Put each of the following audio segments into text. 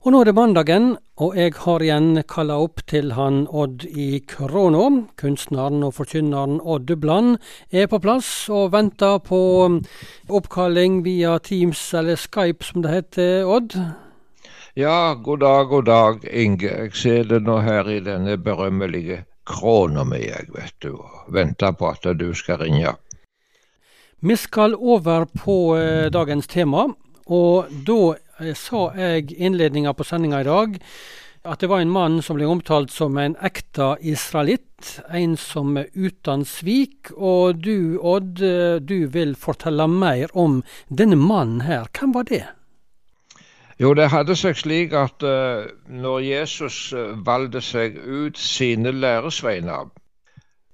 Og nå er det mandagen, og jeg har igjen kalla opp til han Odd i Krono. Kunstneren og forkynneren Odd Dubland er på plass og venter på oppkalling via Teams eller Skype, som det heter, Odd. Ja, god dag, god dag, Inge. Jeg ser det nå her i denne berømmelige krona mi, jeg, vet du, og venter på at du skal ringe. Vi skal over på eh, dagens tema, og da sa jeg innledninga på sendinga i dag at det var en mann som ble omtalt som en ekte israelitt, en som er uten svik. Og du, Odd, eh, du vil fortelle mer om denne mannen her. Hvem var det? Jo, det hadde seg slik at uh, når Jesus valgte seg ut sine læresveiner,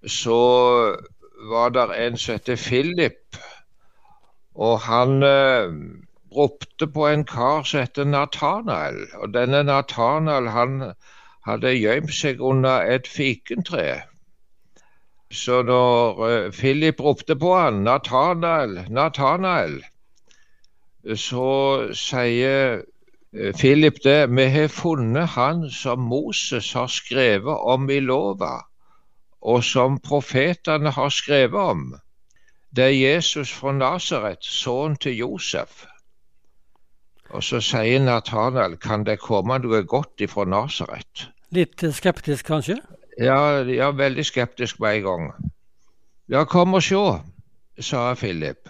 så var det en som heter Philip. Og han uh, ropte på en kar som het Nathanael. Og denne Nathanael han hadde gjemt seg under et fikentre. Så når uh, Philip ropte på han, Nathanael, Nathanael, så sier uh, Philip det, vi har funnet han som Moses har skrevet om i lova, og som profetene har skrevet om. Det er Jesus fra Nasaret, sønnen til Josef. Og så sier Nathanael, kan det komme noe godt ifra Nasaret? Litt skeptisk, kanskje? Ja, ja, veldig skeptisk med en gang. Ja, kom og sjå, sa Philip.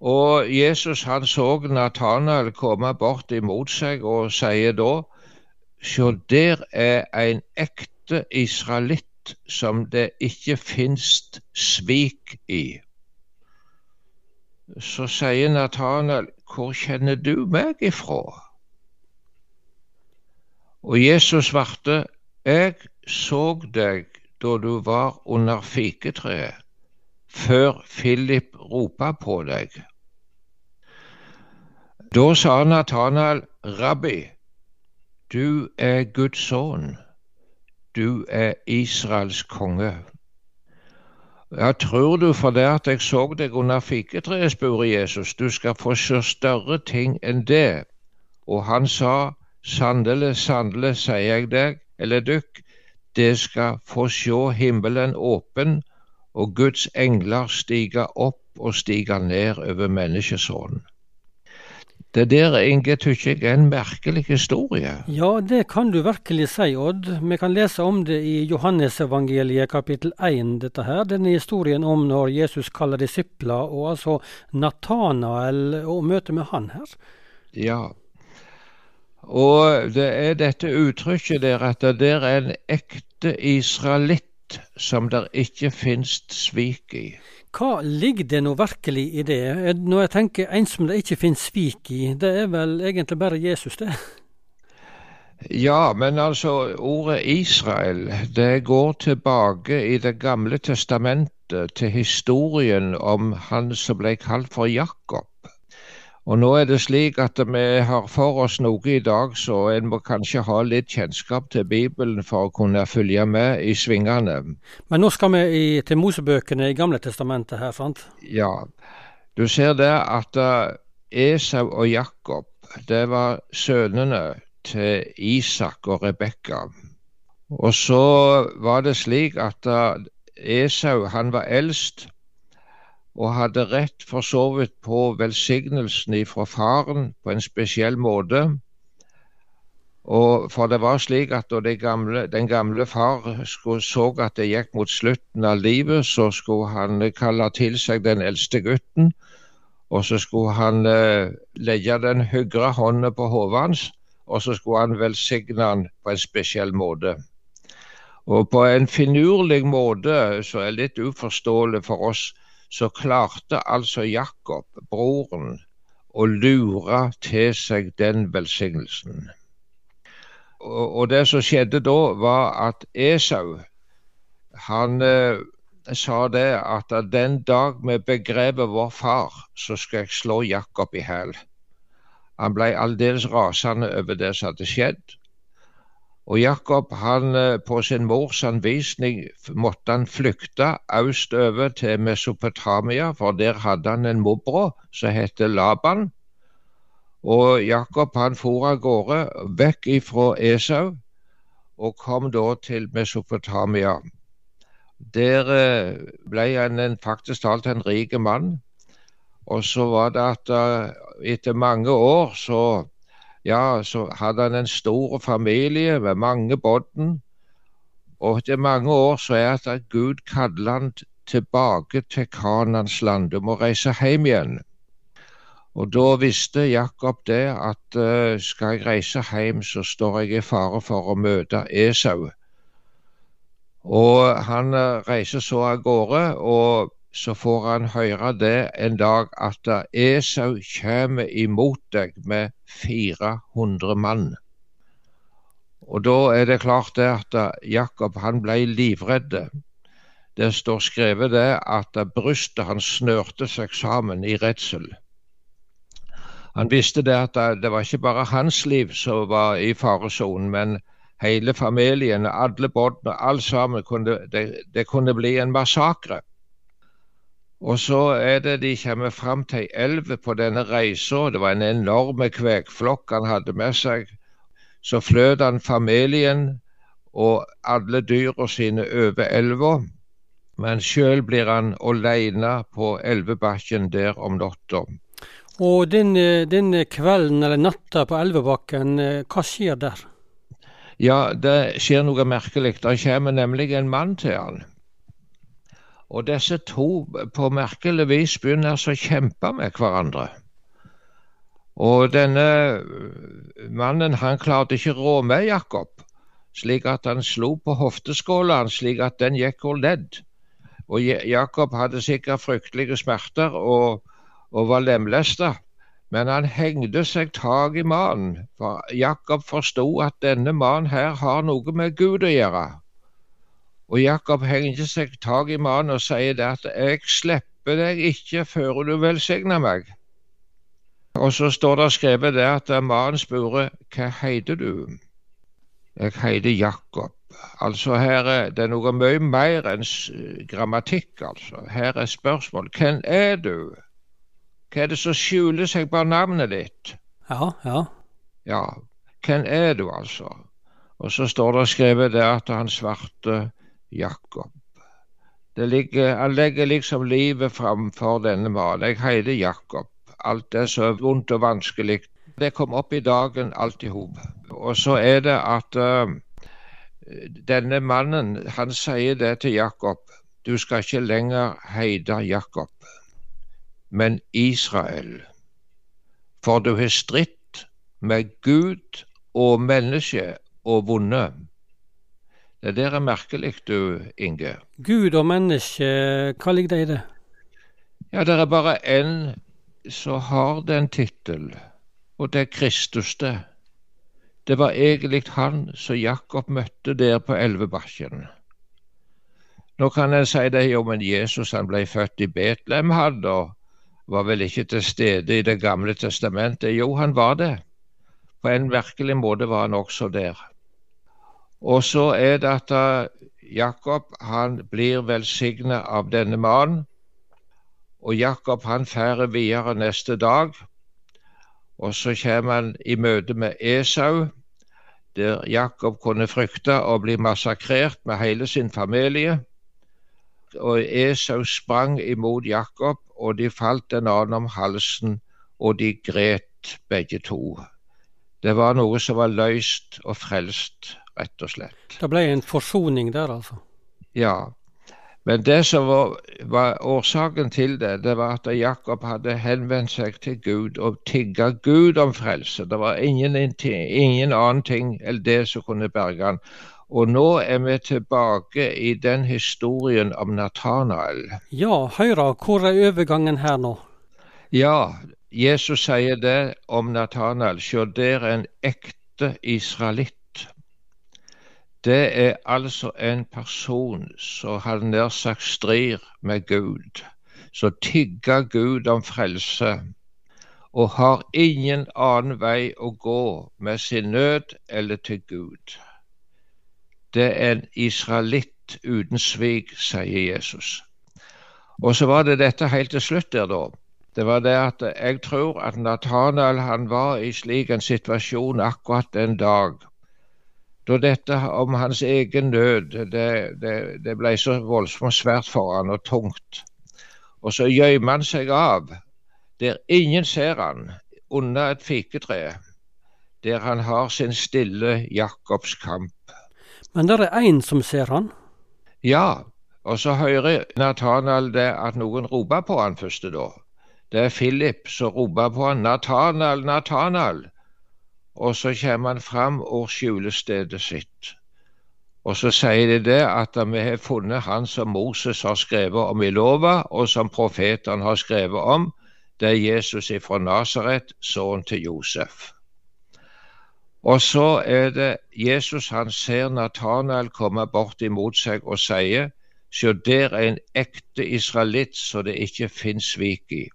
Og Jesus han så Nathanael komme bort imot seg og sier da, sjå der er en ekte israelitt som det ikke finst svik i. Så sier Nathanael, hvor kjenner du meg ifra? Og Jesus svarte, Jeg så deg da du var under fiketreet, før Philip ropa på deg. Da sa Natanael, Rabbi, du er Guds sønn, du er Israels konge. Ja, tror du for det at jeg så deg under fiketreet, spurte Jesus, du skal få se større ting enn det. Og han sa, sannelig, sannelig, sier jeg deg, eller dykk, det skal få se himmelen åpen og Guds engler stige opp og stige ned over menneskesonen. Det der, Inge, tykker jeg er en merkelig historie. Ja, det kan du virkelig si, Odd. Vi kan lese om det i Johannesevangeliet kapittel 1, dette her. Denne historien om når Jesus kaller disipler, og altså Natanael og møtet med han her. Ja, og det er dette uttrykket der at det der er en ekte israelitt som der ikke finnes svik i. Hva ligger det nå virkelig i det? Når jeg tenker en som det ikke finnes svik i, det er vel egentlig bare Jesus, det? Ja, men altså ordet Israel det går tilbake i Det gamle testamentet til historien om han som ble kalt for Jakob. Og nå er det slik at vi har for oss noe i dag, så en må kanskje ha litt kjennskap til Bibelen for å kunne følge med i svingene. Men nå skal vi i, til Mosebøkene i Gamle testamentet her, sant? Ja. Du ser det at uh, Esau og Jakob, det var sønnene til Isak og Rebekka. Og så var det slik at uh, Esau, han var eldst og hadde rett for så vidt på velsignelsen ifra faren på en spesiell måte. Og For det var slik at da gamle, den gamle far skulle, så at det gikk mot slutten av livet, så skulle han kalle til seg den eldste gutten. Og så skulle han eh, legge den høyre hånda på hodet hans, og så skulle han velsigne han på en spesiell måte. Og på en finurlig måte, som er litt uforståelig for oss, så klarte altså Jakob, broren, å lure til seg den velsignelsen. Og, det som skjedde da, var at Esau han eh, sa det at den dag vi begrever vår far, så skal jeg slå Jakob i hæl. Han ble aldeles rasende over det som hadde skjedd, og Jakob han eh, på sin mors anvisning måtte han flykte østover til Mesopotamia, for der hadde han en morbror som het Laban. Og Jakob han for av gårde vekk ifra Esau og kom da til Mesopotamia. Der eh, ble han en, faktisk talt en rik mann. Og så var det at uh, etter mange år så, ja, så hadde han en stor familie med mange bånd. Og etter mange år så er det at Gud kaller han tilbake til Kanans land. Du må reise hjem igjen. Og da visste Jakob det at uh, skal jeg reise hjem, så står jeg i fare for å møte Esau. Og han uh, reiser så av gårde, og så får han høre det en dag at Esau kommer imot deg med 400 mann. Og da er det klart det at Jakob han ble livredd. Det står skrevet det at brystet hans snørte seg sammen i redsel. Han visste det at det var ikke bare hans liv som var i faresonen, men hele familien, alle båtene, alt sammen. Kunne, det, det, kunne bli en massakre. Og så er det de kommer fram til ei elv på denne reisa. Det var en enorm kvegflokk han hadde med seg. Så fløt han familien og alle dyra sine over elva. Men sjøl blir han aleine på elvebakken der om natta. Og den, eh, den, kvelden eller natta på Elvebakken, eh, hva skjer der? Ja, det skjer noe merkelig. Det kommer nemlig en mann til han. Og disse to på merkelig vis begynner å kjempe med hverandre. Og denne mannen han klarte ikke rå med Jakob, slik at han slo på hofteskåla slik at den gikk og ledd. Og Jakob hadde sikkert fryktelige smerter og og var lemlesta. Men han hengde seg tak i mannen, for Jakob forsto at denne mannen her har noe med Gud å gjøre. Og Jakob hengte seg tak i mannen og sier det at 'jeg slipper deg ikke før du velsigner meg'. Og så står det skrevet det at mannen spurte 'hva heter du'? Jeg heter Jakob. Altså her er Det noe mye mer enn grammatikk, altså. Her er spørsmål. Hvem er du? Hva er det som skjuler seg bak navnet ditt? Ja, ja. Ja, hvem er du, altså? Og så står det skrevet der at han svarte Jakob. Ligger, han legger liksom livet framfor denne mannen. Jeg heter Jakob. Alt er er vondt og vanskelig, det kom opp i dagen alt i hop. Og så er det at uh, denne mannen, han sier det til Jakob. Du skal ikke lenger heite Jakob men Israel. For du har stritt med Gud og menneske og vunnet. Det der er merkelig, du, Inge. Gud og menneske, hva ligger det i det? Ja, det er bare én som har den tittel, og det er Kristus, det. Det var egentlig han som Jakob møtte der på Elvebakken. Nå kan en si det, jo, men Jesus han ble født i Betlehem, han, og var vel ikke til stede i Det gamle testamentet. Jo, han var det. På en merkelig måte var han også der. Og så er det at uh, Jakob han blir velsignet av denne mannen. Og Jakob han færer videre neste dag. Og så kommer han i møte med Esau, der Jakob kunne frykte å bli massakrert med hele sin familie. Og Esau sprang imot Jakob og de falt en annen om halsen, og de gret begge to. Det var noe som var løst og frelst, rett og slett. Det ble en forsoning der, altså? Ja. Men det som var, var, årsaken til det, det var at Jakob hadde henvendt seg til Gud og tigga Gud om frelse. Det var ingen, ingen annen ting enn det som kunne berge han. Og nå er vi tilbake i den historien om Natanael. Ja, Høyre, hvor er overgangen her nå? Ja, Jesus sier det om Natanael. Se, der er en ekte israelitt. Det er altså en person som har nær sagt strir med Gud, som tigger Gud om frelse, og har ingen annen vei å gå med sin nød eller til Gud. Det er en israelitt uten svik, sier Jesus. Og så var det dette helt til slutt der, da. Det var det at jeg tror at Nathanael han var i slik en situasjon akkurat den dag. Da dette om hans egen nød det, det, det ble så voldsomt svært for han og tungt. Og så gjemmer han seg av der ingen ser han, under et fiketre, der han har sin stille Jakobs kamp. Men det er én som ser han? Ja, og så hører Nathanael det at noen roper på han første da. Det er Philip som roper på han, 'Nathanael, Nathanael'. Og så kommer han fram og skjuler stedet sitt. Og så sier de det at vi har funnet han som Moses har skrevet om i lova, og som profetene har skrevet om. Det er Jesus ifra Nasaret, sønnen til Josef. Og så er det Jesus han ser Nathanael komme bort imot seg og sier, Sjå, der er en ekte israelitt så det ikke finnes svik i.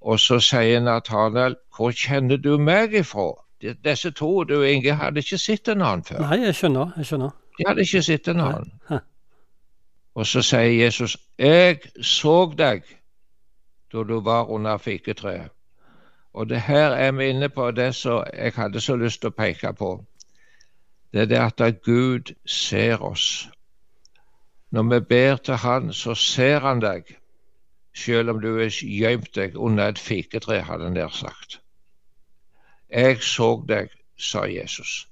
Og så sier Nathanael, hvor kjenner du meg ifra? Disse to du Inge hadde ikke sett en annen før. Nei, jeg skjønner. jeg skjønner. De hadde ikke sett en annen. Og så sier Jesus, jeg så deg da du var under fiketreet. Og det her er vi inne på det som jeg hadde så lyst til å peke på. Det er det at Gud ser oss. Når vi ber til Han, så ser Han deg selv om du er gjemt deg under et fiketre, hadde han der sagt. Jeg så deg, sa Jesus.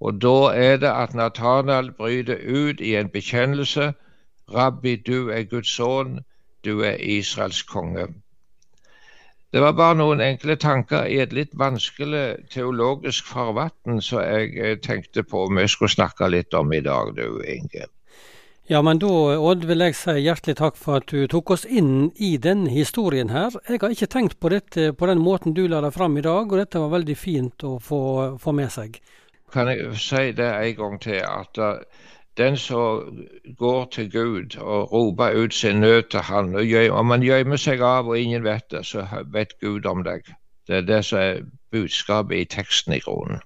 Og da er det at Nathanael bryter ut i en bekjennelse. Rabbi, du er Guds sønn, du er Israels konge. Det var bare noen enkle tanker i et litt vanskelig teologisk farvann som jeg eh, tenkte på om vi skulle snakke litt om i dag, du Inge. Ja, men da, Odd, vil jeg si hjertelig takk for at du tok oss inn i denne historien her. Jeg har ikke tenkt på dette på den måten du la det fram i dag, og dette var veldig fint å få, få med seg. Kan jeg si det en gang til, at uh, den som går til Gud og roper ut sin nød til Han, og om man gjemmer seg av og ingen vet det, så vet Gud om deg. Det er det som er budskapet i teksten i grunnen.